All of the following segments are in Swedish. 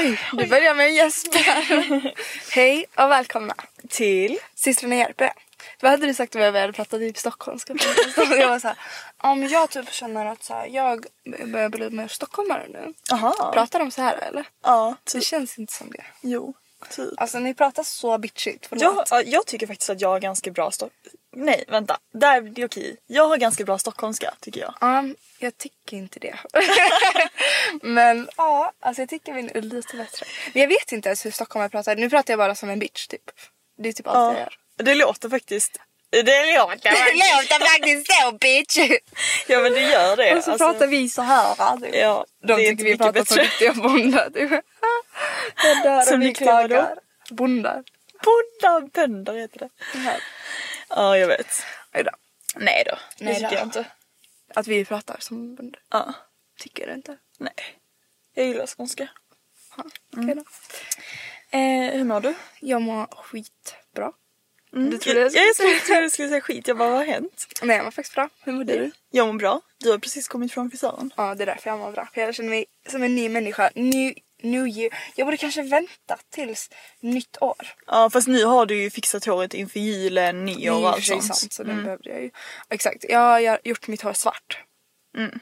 Oj, du börjar med en gäsp här. Hej och välkomna Till? systrarna Järpe. Vad hade du sagt om jag hade pratat typ stockholmska? jag var såhär, ja men jag typ känner att så här, jag börjar bli mer stockholmare nu. Aha. Pratar de så här eller? Ja, Det typ. känns inte som det. Jo, typ. Alltså ni pratar så bitchigt, förlåt. Jag, ja, jag tycker faktiskt att jag har ganska bra stock... Nej, vänta. Där, det är okej. Jag har ganska bra stockholmska tycker jag. Ja, jag tycker inte det. men ja, alltså jag tycker min är lite bättre. Men jag vet inte ens hur stockholmare pratar. Nu pratar jag bara som en bitch typ. Det är typ allt jag Ja, gör. det låter faktiskt... Det låter Det låter faktiskt så bitch! Ja men det gör det. Och så alltså. pratar vi så här. Typ. Ja, De det tycker inte vi pratar som bättre. riktiga bondar. Jag dör Som om vi klagar. Bondar. Bondar, bönder heter det. Ja, jag vet. Oj då. Nej då, det Nej tycker då. jag inte. Att vi pratar som bönder. Ja, Tycker du inte? nej. Jag gillar skånska. Okej då. Eh, hur mår du? Jag mår skitbra. Mm. Du trodde jag jag, skulle jag, skulle, trodde du skulle säga skit, jag bara vad har hänt? Nej jag mår faktiskt bra. Hur mår du? Jag mår bra. Du har precis kommit från frisören. Ja det är därför jag mår bra. För jag känner mig som en ny människa. New, new year. Jag borde kanske vänta tills nytt år. Ja fast nu har du ju fixat håret inför julen, nyår och allt sånt. sant så den behövde jag ju. Exakt. Jag har gjort mitt hår svart. Mm.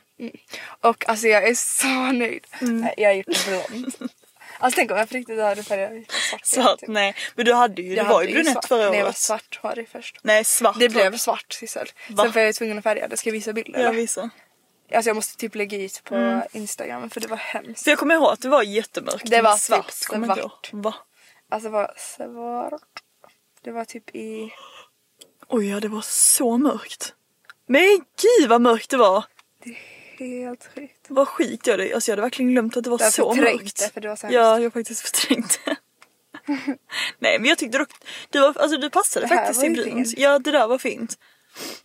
Och alltså jag är så nöjd. Nej, Jag har gjort det blont. alltså tänk om jag på riktigt hade färgat svart. Svart, typ. nej. Men du hade ju, Jag du var ju brunett förra när jag var året. svarthårig först. Nej svart Det blev svart Sissel. Sen var jag tvungen att färga det. Ska jag visa bilder? Jag visar. Alltså jag måste typ lägga ut på Instagram för det var hemskt. För jag kommer ihåg att det var jättemörkt. Det var svart. typ svart. Va? Alltså det var svart. Det var typ i... Oj ja det var så mörkt. Men gud vad mörkt det var. Helt sjukt. Vad skit jag det. Alltså jag hade verkligen glömt att det var Jag så mörkt. det, för det var så ja, jag har faktiskt förträngt det. Nej men jag tyckte dock, du, var, alltså, du passade faktiskt var i brunt. Ja det där var fint.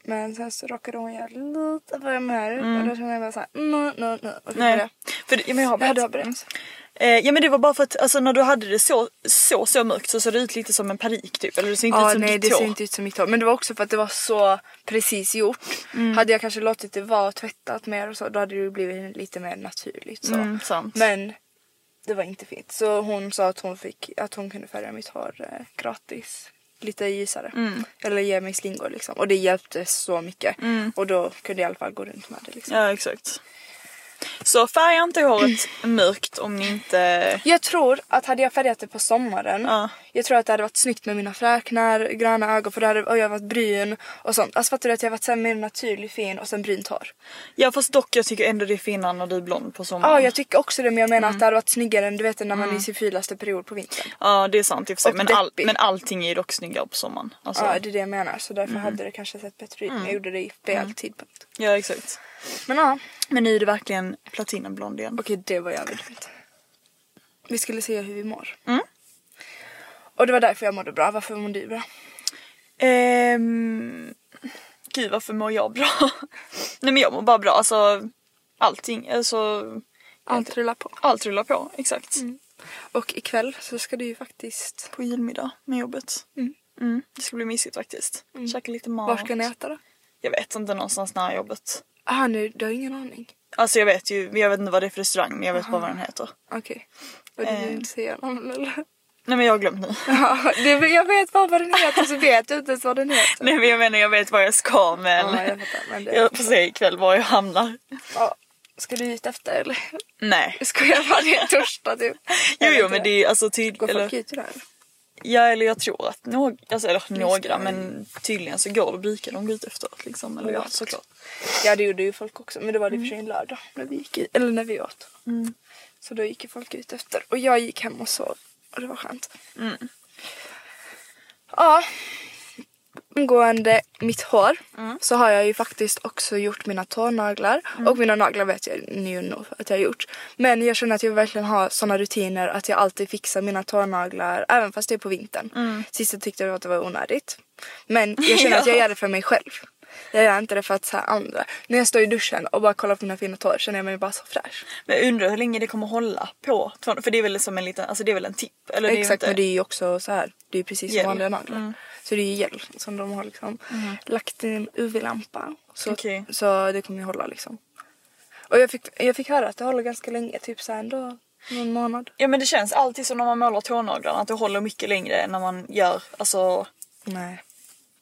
Men sen så råkade hon göra lite för mig här. Och då kände jag bara såhär, nej, nej, nej. Och Nej. det. För, det- ja, men jag har Ja, du har berättat. berättat. Eh, ja men det var bara för att alltså, när du hade det så, så, så mörkt så såg det ut lite som en parik typ. Eller det ser inte Ja ut som nej ditt det hår. ser inte ut som mitt hår. Men det var också för att det var så precis gjort. Mm. Hade jag kanske låtit det vara tvättat mer och så då hade det blivit lite mer naturligt. Så. Mm. Men det var inte fint. Så hon sa att hon, fick, att hon kunde färga mitt hår eh, gratis. Lite ljusare. Mm. Eller ge mig slingor liksom. Och det hjälpte så mycket. Och då kunde jag i alla fall gå runt med det liksom. Ja exakt. Så färga inte håret mörkt om ni inte... Jag tror att hade jag färgat det på sommaren, Ja. jag tror att det hade varit snyggt med mina fräknar, gröna ögon för det hade, och jag har varit bryn och sånt. Alltså fattar du att jag varit mer naturlig fin och sen brynt hår. Ja fast dock jag tycker ändå det är finare när du är blond på sommaren. Ja jag tycker också det men jag menar Mm. att det hade varit snyggare än du vet när man är i sin fulaste period på vintern. Ja det är sant i och för sig. Men, all, men allting är ju dock snyggare på sommaren. Alltså, Ja det är det jag menar så Mm. därför hade det kanske sett bättre ut men jag gjorde det i fel tidpunkt. ja exakt. Men ja, Men nu är det verkligen platinblond igen. okej det var jävligt fint. Vi skulle se hur vi mår. Mm. Och det var därför jag mådde bra. Varför mår du bra? Ehm, gud varför mår jag bra? Nej men jag mår bara bra. Alltså allting. Alltså, Allt rullar på. allt rullar på. Exakt. Och ikväll så ska du ju faktiskt... På julmiddag med jobbet. Mm. Det ska bli mysigt faktiskt. Käka lite mat. Var ska ni äta då? Jag vet inte någonstans nära jobbet. Ah, nu, du har ingen aning. Alltså jag vet ju, jag vet inte vad det är för restaurang men jag vet bara vad den heter. Okej. Och du vill Eh. inte säga namn eller? Nej men jag har glömt nu. Ja, det, jag vet bara vad den heter så vet du inte ens vad den heter. Nej men jag menar jag vet var jag ska men Ja, jag fattar. Men det, jag får se ikväll var jag hamnar. ja. Ska du ut efter eller? Nej. Ska jag vara det torsdag typ? Jo jo men det är alltså tydligt. Går Eller, folk ut idag eller? Ja eller jag tror att några, alltså, eller några men tydligen så går det brukar de gå ut efteråt liksom. Eller ja såklart. Ja det gjorde ju folk också men det var det i och för sig en lördag när vi gick ut, eller när vi åt. Så då gick ju folk ut efter och jag gick hem och sov och det var skönt. Ja. Angående mitt hår så har jag ju faktiskt också gjort mina tånaglar och mina naglar vet jag ju nog att jag har gjort. Men jag känner att jag verkligen har såna rutiner att jag alltid fixar mina tånaglar även fast det är på vintern. Sist jag tyckte jag att det var onödigt. Men jag känner att jag gör det för mig själv. Jag gör inte det för att så andra. När jag står i duschen och bara kollar på mina fina tår känner jag mig bara så fräsch. Men jag undrar hur länge det kommer hålla på. För det är väl som en liten, alltså det är väl en tipp? Eller det är Exakt inte... men det är ju också så här. Det är ju precis som vanliga naglar. Så det är ju gel som de har liksom lagt i en UV-lampa. Så, Okej. så det kommer ju hålla liksom. Och jag fick, jag fick höra att det håller ganska länge, typ så här ändå någon månad. Ja men det känns alltid som när man målar tånaglarna att det håller mycket längre än när man gör, alltså Nej,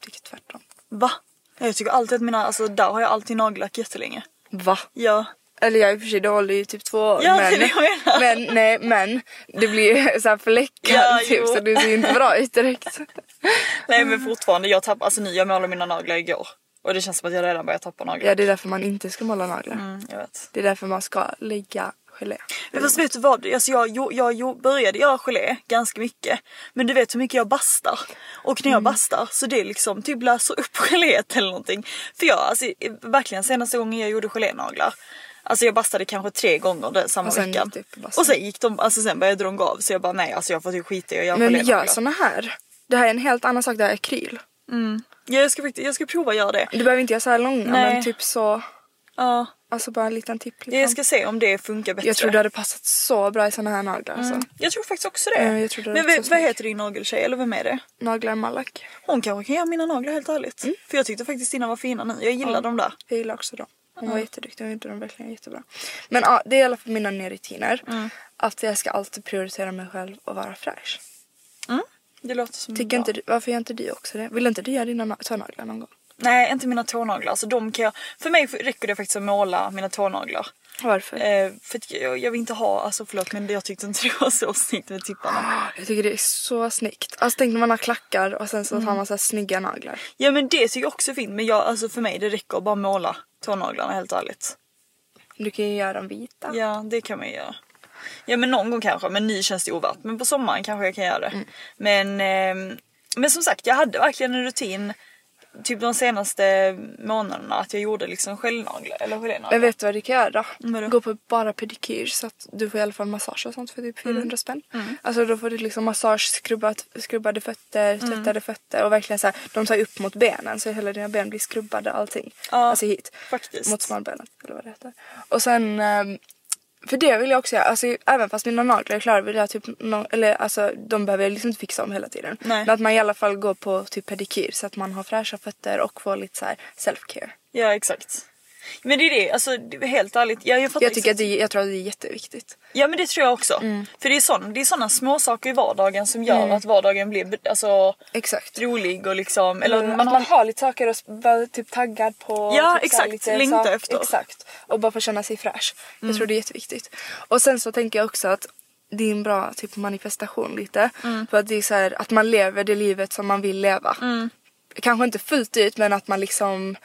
jag tycker tvärtom. va? Jag tycker alltid att mina, alltså där har jag alltid nagellack jättelänge. Va? Ja. Eller jag i och för sig det håller ju typ två år. Ja, det men, det menar. men, nej, men det blir ju så här fläckar Ja, typ jo. så det ser inte bra ut direkt. Nej men fortfarande, jag tappar, alltså nu jag målade mina naglar igår. Och det känns som att jag redan börjar tappa naglar. Ja det är därför man inte ska måla naglar. Mm, jag vet. Det är därför man ska lägga gelé. Men fast vet du vad? Alltså jag, jag, jag, jag började göra gelé ganska mycket. Men du vet hur mycket jag bastar. Och när jag bastar så det liksom typ löser upp geléet eller någonting. För jag, alltså verkligen senaste gången jag gjorde gelénaglar. Alltså jag bastade kanske tre gånger den samma Och det i bastan. Och sen gick de, alltså sen började de gå av. Så jag bara nej alltså jag får typ skita i att göra Men gelénaglar. gör såna här. Det här är en helt annan sak, det här är akryl. Ja, jag ska, jag ska prova att göra det. Du behöver inte göra så här långa Nej. men typ så. Ja, Alltså bara en liten tipp liksom. jag ska se om det funkar bättre. Jag tror det hade passat så bra i såna här naglar alltså. Jag tror faktiskt också det. Ja, jag tror det Men vad, heter din nageltjej eller vem är det? Naglar Malak. Hon kanske kan göra mina naglar helt ärligt. Mm. För jag tyckte faktiskt dina var fina nu. Jag gillar dem där. Jag gillar också dem. Hon var jätteduktig, hon gjorde dem verkligen jättebra. Men ja, det är i alla fall mina nya rutiner. Mm. Att jag ska alltid prioritera mig själv och vara fräsch. Det låter som Tycker inte du, varför gör inte du också det? Vill inte du göra dina na- tånaglar någon gång? Nej, inte mina tånaglar. Alltså, de kan jag... För mig räcker det faktiskt att måla mina tånaglar. Varför? Eh, för att jag, jag vill inte ha, alltså förlåt men jag tyckte inte det var så snyggt med tipparna. Jag tycker det är så snyggt. Alltså tänk när man har klackar och sen så har man så här snygga naglar. Ja men det tycker jag också är fint men jag, alltså för mig det räcker att bara måla tånaglarna helt ärligt. Du kan ju göra dem vita. Ja det kan man ju göra. Ja men någon gång kanske men nu känns det ovärt. Men på sommaren kanske jag kan göra det. Mm. Men, ehm, men som sagt jag hade verkligen en rutin typ de senaste månaderna att jag gjorde liksom gelnaglar eller gelénaglar. Men vet du vad du kan göra? Vadå? Gå på bara pedikyr så att du får i alla fall massage och sånt för typ Mm. 400 spänn. Alltså då får du liksom massage, skrubbat, skrubbade fötter, Mm. tvättade fötter och verkligen så här, de tar upp mot benen så hela dina ben blir skrubbade allting. Ja, alltså hit. faktiskt. Mot smalbenet eller vad det heter. Och sen ehm, för det vill jag också göra, alltså även fast mina naglar är klara vill jag typ, nå- eller alltså de behöver jag liksom inte fixa om hela tiden. Nej. Men att man i alla fall går på typ pedikyr så att man har fräscha fötter och får lite så här self-care. Ja exakt. Men det är det, alltså det är helt ärligt. Jag, jag, Jag, tycker att det, jag tror att det är jätteviktigt. Ja men det tror jag också. För det är, sån, det är såna små saker i vardagen som gör att vardagen blir alltså, Exakt. rolig och liksom... Eller Eller man man, har, man har lite saker att vara typ taggad på. Ja, typ så exakt. lite Längta sak- efter. Exakt. Och bara få känna sig fräsch. Mm. Jag tror det är jätteviktigt. Och sen så tänker jag också att det är en bra typ manifestation lite. Mm. För att det är så här att man lever det livet som man vill leva. Mm. Kanske inte fullt ut men att man liksom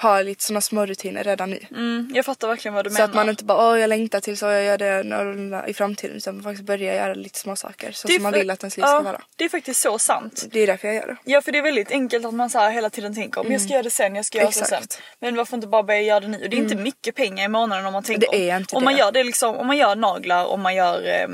har lite såna små rutiner redan nu. mm, jag fattar verkligen vad du Så menar. att man inte bara åh jag längtar till så jag gör det i framtiden utan man faktiskt börjar göra lite små saker så Det som man vill att ens liv ja, ska vara. Det är faktiskt så sant. Det är därför jag gör det. Ja för det är väldigt enkelt att man så här hela tiden tänker om jag ska göra det sen, jag ska göra det sen. Mm. Mm. Men varför inte bara börja göra det nu? Och det är inte mycket pengar i månaden om man tänker Det är om. inte om man det. gör det liksom, om man gör naglar, om man gör eh,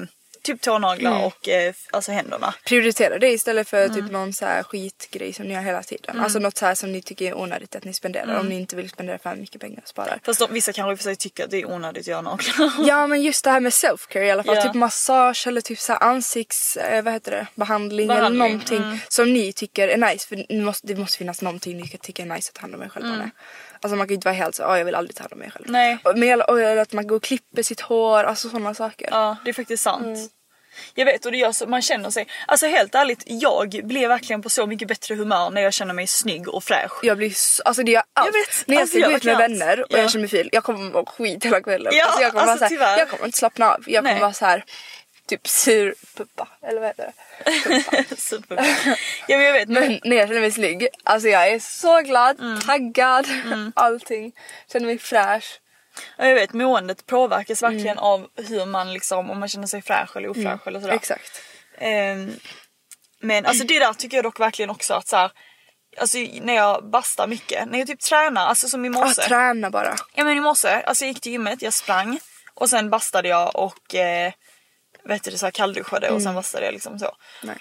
typ tånaglar Mm. och eh, alltså händerna. Prioritera det istället för Mm. typ någon så här skitgrej som ni har hela tiden. Alltså något så här som ni tycker är onödigt att ni spenderar Mm. om ni inte vill spendera för mycket pengar och sparar. Fast de, vissa kanske för sig tycker att det är onödigt att göra naglar. Ja men just det här med self-care i alla fall. Ja. Typ massage eller typ så här ansikts... Eh, vad heter det? Behandling, Behandling, eller någonting mm. som ni tycker är nice. För ni måste, det måste finnas någonting ni tycker är nice att ta hand om er själva med. Alltså man kan ju inte vara helt så "Ja, jag vill aldrig ta hand om mig själv. Nej. Och, men, och, eller att man går och klipper sitt hår, alltså sådana saker. Ja, det är faktiskt sant. Mm. Jag vet och det gör så, man känner sig, alltså helt ärligt, jag blir verkligen på så mycket bättre humör när jag känner mig snygg och fräsch. Jag blir så, alltså det gör allt. Jag vet, När jag alltså ska gå ut med vänner och. Ja. jag känner mig ful, jag kommer må skit hela kvällen. Ja, alltså jag, kommer alltså vara så här, jag kommer inte slappna av. Jag kommer Nej. vara så här typ sur puppa eller vad heter det? Super. ja men jag vet, men Men när jag känner mig snygg, alltså jag är så glad, Mm. taggad, allting. Känner mig fräsch. Ja, jag vet måendet påverkas Mm. verkligen av hur man liksom, om man känner sig fräsch eller ofräsch eller sådär. Exakt. Ehm, men alltså det där tycker jag dock verkligen också att så här, Alltså när jag bastar mycket, när jag typ tränar, alltså som i Ah, morse. träna bara. ja men i morse, alltså jag gick till gymmet, jag sprang och sen bastade jag och eh, vet du, det, så här kallduschade och Mm. sen bastade jag liksom så. Nice.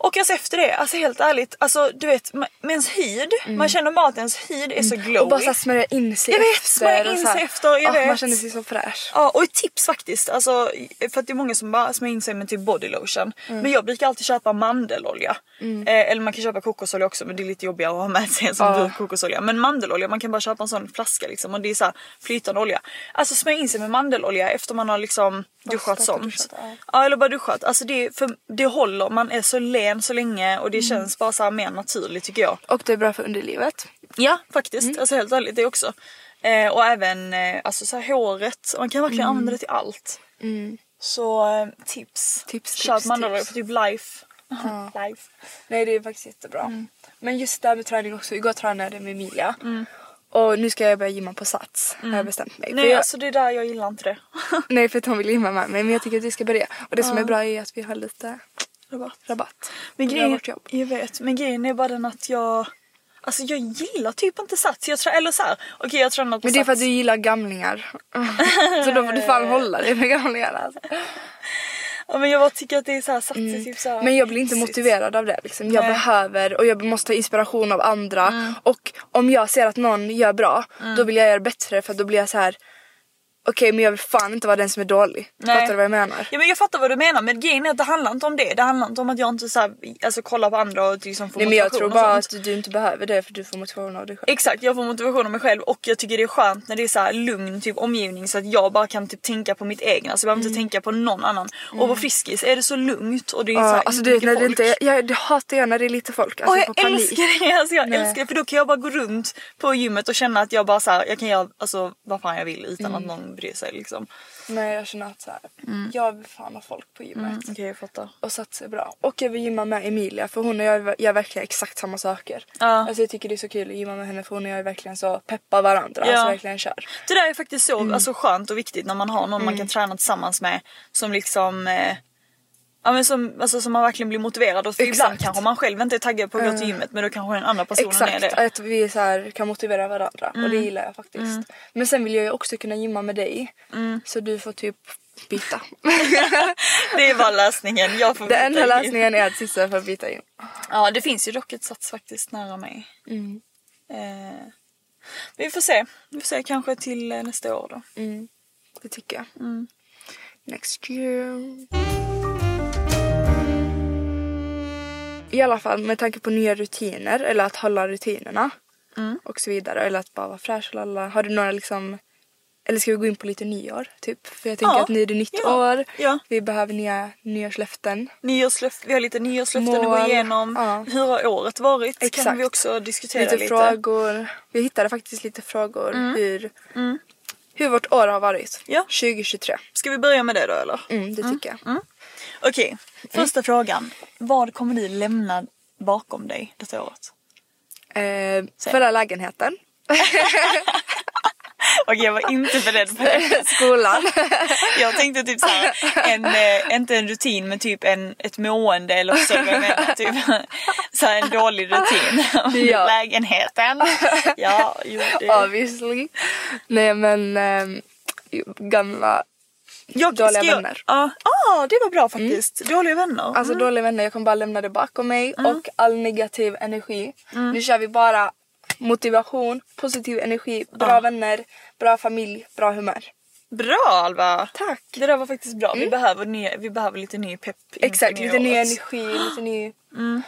Och alltså efter det, alltså helt ärligt, alltså du vet med ens hyd, man känner bara att ens hyd är så glowy. Mm. Och bara så här smörja in sig Jag vet, efter. smörja in sig efter, jag Man vet. känner sig så fräsch. Ja och ett tips faktiskt, alltså, för att det är många som bara smörjer in sig med typ body lotion. Mm. Men jag brukar alltid köpa mandelolja. Eh, eller man kan köpa kokosolja också men det är lite jobbigare att ha med sig en sån Ja. burk kokosolja. Men mandelolja, man kan bara köpa en sån flaska liksom och det är så här flytande olja. Alltså smörja in sig med mandelolja efter man har liksom duschat sånt. ja. ja eller bara duschat. Alltså det, för det håller, man är så len så länge och det Mm. känns bara så här mer naturligt tycker jag. Och det är bra för underlivet. Ja faktiskt, Mm. alltså helt ärligt det också. Eh, och även eh, alltså, så här, håret, man kan verkligen Mm. använda det till allt. Så eh, tips. Tips, Köp tips. på typ life. life. Nej det är faktiskt jättebra. Mm. Men just det här med träning också. Igår tränade jag med Emilia. Och nu ska jag börja gymma på Sats. Har jag bestämt mig. För Mm. Nej jag, alltså det där jag gillar inte det. nej för att hon vill gymma med mig. Men jag tycker att vi ska börja. Och det som är bra är att vi har lite Rabatt. rabatt. Men grejen, jag vet, men grejen är bara den att jag Alltså jag gillar typ inte sats. Jag tror, eller så här, okej jag har tränat på Men det är för att du gillar gamlingar. så då får du fan hålla dig med gamlingarna. Alltså. Ja, men jag bara tycker att det är så här sats är typ så här Mm. Men jag blir inte hetsigt. motiverad av det. Liksom. Jag Nej. behöver och jag måste ha inspiration av andra. Mm. Och om jag ser att någon gör bra, då vill jag göra bättre för då blir jag så här. Okej men jag vill fan inte vara den som är dålig. Nej. Fattar du vad jag menar? Ja men jag fattar vad du menar men grejen är att det handlar inte om det. Det handlar inte om att jag inte så här, alltså, kollar på andra och liksom får Nej men jag motivation tror och bara att du inte behöver det för du får motivation av dig själv. Exakt, jag får motivation av mig själv och jag tycker det är skönt när det är så här lugn typ omgivning så att jag bara kan typ tänka på mitt egna så jag behöver inte tänka på någon annan. Och på Friskis är det så lugnt och det är så Mm. Ja, här, alltså inte du när det folk. inte är, jag, det hatar jag när det är lite folk. Alltså på jag panik. älskar det! Alltså, jag Nej. älskar det för då kan jag bara gå runt på gymmet och känna att jag bara så här, jag kan göra alltså, vad fan jag vill utan Mm. att någon bryr sig liksom. Nej jag känner att så här, jag vill fan ha folk på gymmet. Mm, Okej jag fattar. Och satsa är bra. Och jag vill gymma med Emilia för hon och jag gör verkligen exakt samma saker. Ja. Alltså jag tycker det är så kul att gymma med henne för hon och jag är verkligen så peppar varandra. Ja. Alltså verkligen kör. Det där är faktiskt så Mm. alltså, skönt och viktigt när man har någon man kan träna tillsammans med som liksom eh, Ja men som, alltså, som man verkligen blir motiverad och för ibland Exakt. kanske man själv inte är taggad på att gå till gymmet men då kanske den andra personen är Exakt, det. att vi så här kan motivera varandra och det Mm. gillar jag faktiskt. Men sen vill jag ju också kunna gymma med dig. Mm. Så du får typ byta. Det är bara lösningen. Jag får byta enda lösningen är att Sissa får byta gym. Ja det finns ju dock ett sats faktiskt nära mig. Mm. Eh, vi får se. Vi får se kanske till eh, nästa år då. Det tycker jag. Mm. Next year. I alla fall med tanke på nya rutiner eller att hålla rutinerna. och så vidare. Eller att bara vara fräsch och alla. Har du några liksom eller ska vi gå in på lite nyår? Typ? För jag tänker Ja. att nu är det nytt Ja. år. Ja. Vi behöver nya nyårslöften. Nyårslöf- vi har lite nyårslöften att gå Mål. igenom. Hur har året varit? kan Exakt. vi också diskutera Lite, lite. frågor. Vi hittade faktiskt lite frågor hur, hur vårt år har varit. Ja. 2023. Ska vi börja med det då eller? Mm, det tycker jag. Okej, första frågan. Vad kommer du lämna bakom dig detta året? Eh, förra lägenheten. Okej, jag var inte beredd på det. Skolan. Jag tänkte typ såhär, en, eh, inte en rutin men typ en, ett mående eller så vad jag menar. Typ såhär en dålig rutin. Ja. Lägenheten. Ja, jo det. Obviously. Nej men ehm, gamla, Jag, dåliga jag- vänner. Ja, ah, det var bra faktiskt. Dåliga vänner. alltså dåliga vänner. Jag kommer bara lämna det bakom mig. Mm. Och all negativ energi. Nu kör vi bara motivation, positiv energi, bra vänner, bra familj, bra humör. Bra Alva! Tack. Det där var faktiskt bra. Vi, behöver ny, vi behöver lite ny pepp Exakt, lite ny energi, lite ny... Mm.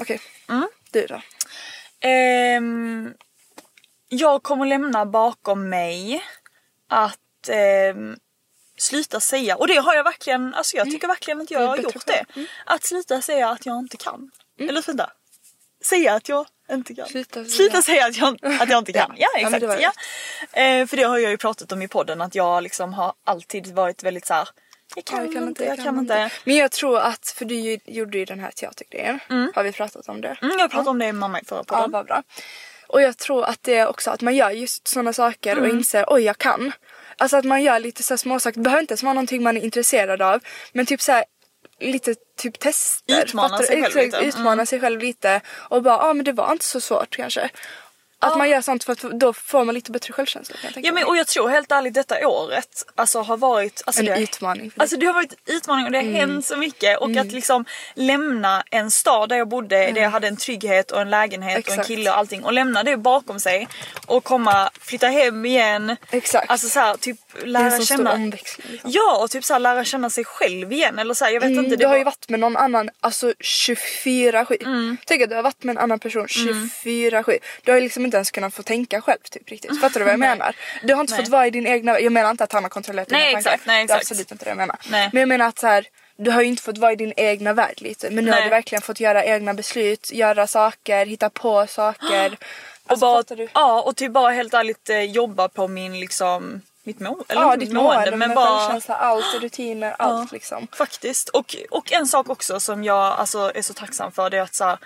Okej, du då? Ehm, jag kommer lämna bakom mig att ehm, sluta säga, och det har jag verkligen, alltså jag tycker verkligen att jag Det har gjort det. själv. Att sluta säga att jag inte kan. Eller sluta. Säga att jag inte kan. Sluta sluta säga att jag, att jag inte kan. Ja. Ja, Ja, exakt. det var Ja, Eh, för det har jag ju pratat om i podden att jag liksom har alltid varit väldigt så här. Jag kan, Ja, inte, jag kan inte. Men jag tror att, för du gjorde ju den här teatergrejen. Har vi pratat om det? Mm, jag pratade om det med mamma i förra Ja, podden. vad bra. Och jag tror att det är också att man gör just sådana saker Mm. och inser oj jag kan. Alltså att man gör lite så småsaker, det behöver inte ens vara någonting man är intresserad av. Men typ så här, lite typ tester. Utmana sig själv lite. Mm. Utmana sig själv lite. Och bara, ja ah, men det var inte så svårt kanske. Att man gör sånt för att då får man lite bättre självkänsla Ja men och jag tror helt ärligt detta året alltså har varit alltså, En det, utmaning. Alltså det har varit en utmaning och det har Mm. hänt så mycket och att liksom lämna en stad där jag bodde, där jag hade en trygghet och en lägenhet och en Mm. Exakt. kille och allting och lämna det bakom sig och komma, flytta hem igen. Exakt. Alltså såhär typ det är en lära så stor känna. Liksom. Ja och typ såhär lära känna sig själv igen eller såhär jag vet Mm, inte. du Det har ju var- varit med någon annan, alltså 24-7. Mm. Tänk att du har varit med en annan person 24-7. Du har ju liksom inte ens kunnat få tänka själv typ riktigt. Fattar du vad jag menar? Du har inte Nej. fått vara i din egna Jag menar inte att han har kontrollerat dina Nej, tankar. exakt, nej, Det är exakt. absolut inte det jag menar. Nej. Men jag menar att så här, du har ju inte fått vara i din egna värld lite. Men nu har Nej. du verkligen fått göra egna beslut, göra saker, hitta på saker. och Alltså, bara, fattar du? ja och typ bara helt ärligt eh, jobba på min liksom mitt mående. Eller Ja, ditt mående mående, men bara självkänsla, allt, rutiner, allt liksom. Faktiskt. Och, och en sak också som jag alltså, är så tacksam för det är att så här,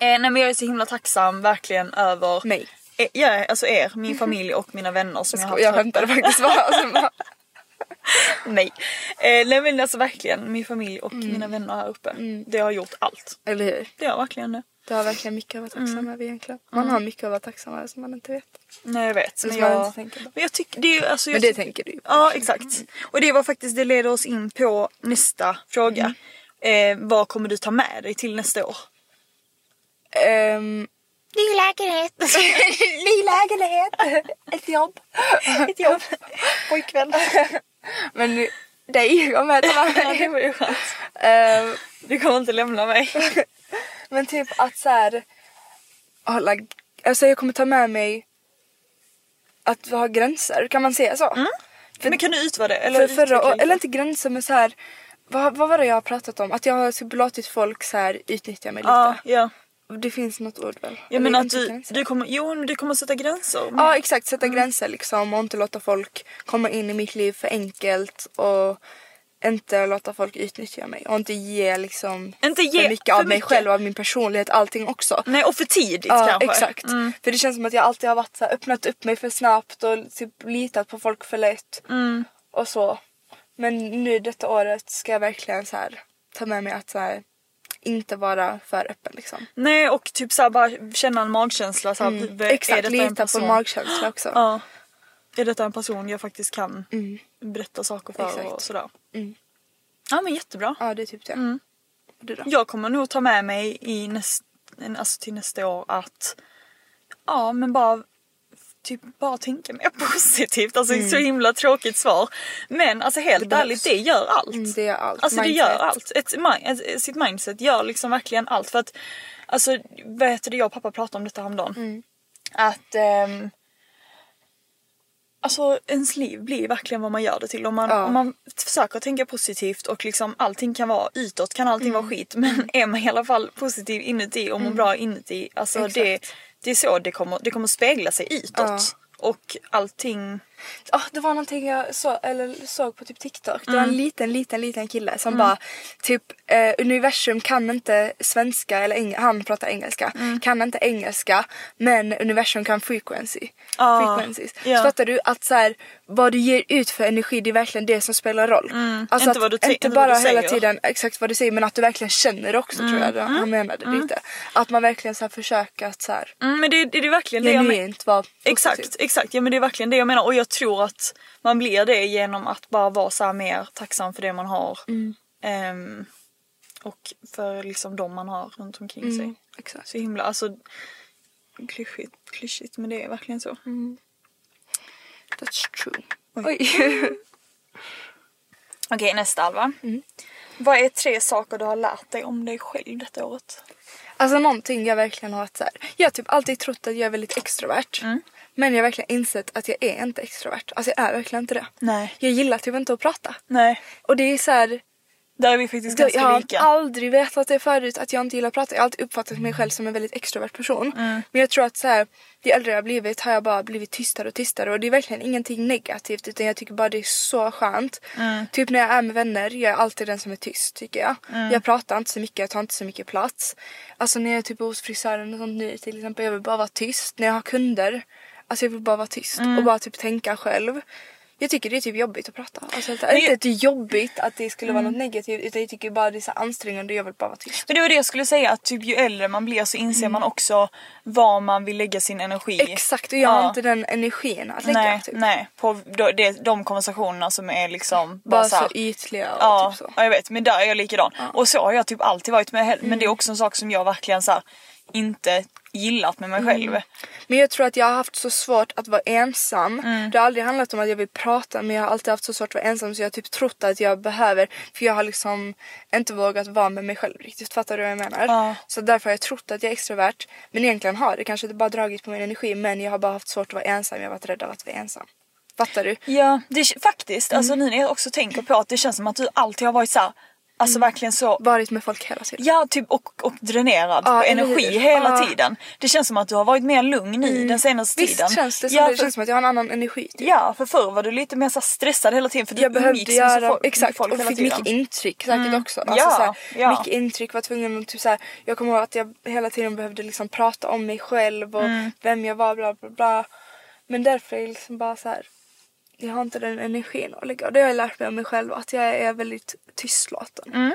eh, nej, men jag är så himla tacksam verkligen över Mig. Eh, ja, alltså er, min familj och mina vänner som jag, har Jag haft här skämtade faktiskt bara. Alltså, bara Nej. Eh, nej men alltså verkligen min familj och Mm. mina vänner här uppe. Det har gjort allt. eller hur? Det har verkligen det. Du har verkligen mycket att vara tacksam Mm. över egentligen. Man har mycket att vara tacksam över som man inte vet. Nej jag vet. Som Men jag, inte tänker på. men jag tycker det är alltså, jag Men det tänker du ju på. Ja exakt. Och det var faktiskt, det leder oss in på nästa fråga. Mm. Eh, vad kommer du ta med dig till nästa år? Ehm, Ny lägenhet. ny lägenhet, ett jobb. Ett jobb. Pojkvän. Men nu- dig kommer jag ta Ja, med det mig. var ju skönt. Ehm, Du kommer inte lämna mig. Men typ att så här, hålla, alltså jag kommer ta med mig att ha gränser, kan man säga så? Men kan du utvärdera det? Eller För förra, eller inte gränser men så här, vad, vad var det jag har pratat om? Att jag har typ låtit folk så här utnyttja mig lite. Ja, ja. Det finns något ord väl? Eller menar att du, gränser. du kommer, jo men du kommer sätta gränser. Ja exakt, sätta gränser liksom och inte låta folk komma in i mitt liv för enkelt och inte låta folk utnyttja mig och inte ge liksom Inte ge för mycket av för mig mycket. själv, av min personlighet, allting också. Nej och för tidigt Ja kanske. exakt. Mm. För det känns som att jag alltid har varit så här, öppnat upp mig för snabbt och typ litat på folk för lätt. Mm. Och så. Men nu detta året ska jag verkligen så här, ta med mig att så här, inte vara för öppen liksom. Nej och typ såhär bara känna en magkänsla. Såhär, Mm. är Exakt, lita på magkänsla också. Ja. Är detta en person jag faktiskt kan berätta saker för Exakt. och sådär. Mm. Ja men jättebra. Ja det är typ det. Mm. Du då? Jag kommer nog ta med mig i näst, alltså till nästa år att ja men bara typ bara tänka mer positivt. Alltså så himla tråkigt svar. Men alltså helt Mm. Det ärligt, det gör allt. Mm, det gör allt. Alltså det Mindset. gör allt. Ett, ett, sitt mindset gör liksom verkligen allt. För att, alltså vet du, jag och pappa pratade om detta häromdagen. Mm. Att ehm, Alltså ens liv blir verkligen vad man gör det till. Om man, Ja. om man försöker tänka positivt och liksom allting kan vara utåt kan allting Mm. vara skit. Men är man i alla fall positiv inuti och mår bra inuti. Alltså det, Exakt. det är så det kommer, det kommer spegla sig utåt. Ja. Och allting... Ja, det var någonting jag så, eller såg på typ TikTok. Det var en liten, liten, liten kille som bara typ eh, universum kan inte svenska eller eng- han pratar engelska. Kan inte engelska men universum kan frequency. Ah, frequencies. ja. Så fattar du att så här, vad du ger ut för energi det är verkligen det som spelar roll. Alltså Inte att, vad du te- inte vad bara du hela tiden exakt vad du säger men att du verkligen känner det också tror jag han menade lite. Att man verkligen så här, försöker att så här, Mm, men det, det är verkligen det jag genuint vara positiv. Exakt, exakt. Ja men det är verkligen det jag menar och jag tror att man blir det genom att bara vara så mer tacksam för det man har. Mm. Ehm, och för liksom de man har runt omkring sig. Mm, exakt. Så himla, alltså klyschigt, klyschigt men det är verkligen så. Mm. That's true. Oj. Oj. Okej nästa Alva. Mm. Vad är tre saker du har lärt dig om dig själv detta året? Alltså någonting jag verkligen har varit så här. Jag har typ alltid trott att jag är väldigt extrovert. Mm. Men jag har verkligen insett att jag är inte extrovert. Alltså jag är verkligen inte det. Nej. Jag gillar typ inte att prata. Nej, Och det är så här. där är vi faktiskt Jag ganska har lika. aldrig vetat det förut att jag inte gillar att prata. Jag har alltid uppfattat mig själv som en väldigt extrovert person. Mm. Men jag tror att så här, ju äldre jag har blivit har jag bara blivit tystare och tystare. Och det är verkligen ingenting negativt utan jag tycker bara det är så skönt. Mm. Typ när jag är med vänner, jag är alltid den som är tyst tycker jag. Mm. Jag pratar inte så mycket, jag tar inte så mycket plats. Alltså när jag är typ hos frisören och sånt nu till exempel, jag vill bara vara tyst. När jag har kunder, alltså jag vill bara vara tyst Mm. och bara typ tänka själv. Jag tycker det är typ jobbigt att prata. Alltså, Men inte jag- att det är jobbigt att det skulle vara något negativt utan jag tycker bara det är så ansträngande och jag vill bara vara tyst. Men det var det jag skulle säga att typ ju äldre man blir så inser man också var man vill lägga sin energi. Mm. Exakt och jag har Ja. inte den energin att lägga Nej, typ. nej. På de, de konversationerna som är liksom bara, Bara så här, så ytliga och Ja, typ så. ja, jag vet. Men där är jag likadan. Och så har jag typ alltid varit med Men Mm. det är också en sak som jag verkligen så här, inte gillat med mig Mm. själv. Men jag tror att jag har haft så svårt att vara ensam. Mm. Det har aldrig handlat om att jag vill prata men jag har alltid haft så svårt att vara ensam så jag har typ trott att jag behöver för jag har liksom inte vågat vara med mig själv riktigt. Fattar du vad jag menar? Ja. Så därför har jag trott att jag är extrovert. Men egentligen har det kanske bara dragit på min energi men jag har bara haft svårt att vara ensam. Jag har varit rädd av att vara ensam. Fattar du? Ja, det, faktiskt. Mm. Alltså nu när jag också tänker på att det känns som att du alltid har varit så här, alltså verkligen så Varit med folk hela tiden. Ja, typ och, och dränerad Ja, på energi hur? hela Ja. tiden. Det känns som att du har varit mer lugn i den senaste Visst tiden. känns det som ja, det. för, känns som att jag har en annan energi. Typ. Ja, för förr var du lite mer så stressad hela tiden för du jag behövde göra, folk, exakt, folk och fick tiden. mycket intryck säkert också. Alltså, Ja, så här, ja. Mycket intryck, var tvungen att typ så här, jag kommer ihåg att jag hela tiden behövde liksom prata om mig själv och Mm. vem jag var bla bla bla. Men därför är jag liksom bara så här. Jag har inte den energin att lägga och det har jag lärt mig om mig själv att jag är väldigt tystlåten.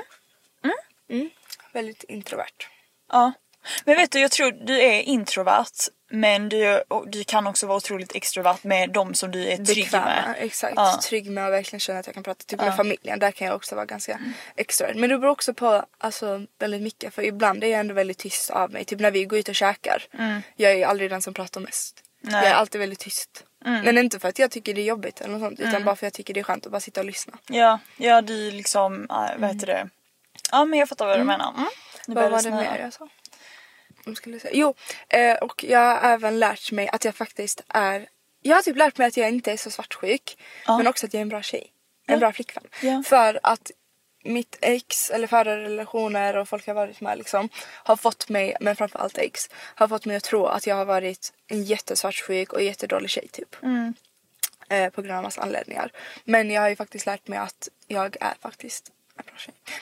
Mm. Väldigt introvert. Ja. Men vet du, jag tror du är introvert men du, och du kan också vara otroligt extrovert med de som du är trygg Bekväma, med. exakt. Ja. Trygg med att verkligen känna att jag kan prata. Typ med familjen, där kan jag också vara ganska extrovert. Men det beror också på alltså, väldigt mycket. För ibland är jag ändå väldigt tyst av mig. Typ när vi går ut och käkar. Jag är aldrig den som pratar mest. Nej. Mm. Jag är alltid väldigt tyst. Men inte för att jag tycker det är jobbigt eller något sånt. Utan bara för att jag tycker det är skönt att bara sitta och lyssna. Ja, ja du liksom, äh, vad heter det? Ja men jag fattar vad du menar. Mm. Börjar Vad var det mer jag sa? Skulle säga? Jo, eh, och jag har även lärt mig att jag faktiskt är... Jag har typ lärt mig att jag inte är så svartsjuk. Men också att jag är en bra tjej. En bra flickvän. Ja. För att mitt ex, eller förra relationer och folk jag varit med liksom har fått mig, men framförallt ex, har fått mig att tro att jag har varit en jättesvartsjuk och jättedålig tjej typ. Eh, på grund av massa anledningar. Men jag har ju faktiskt lärt mig att jag är faktiskt.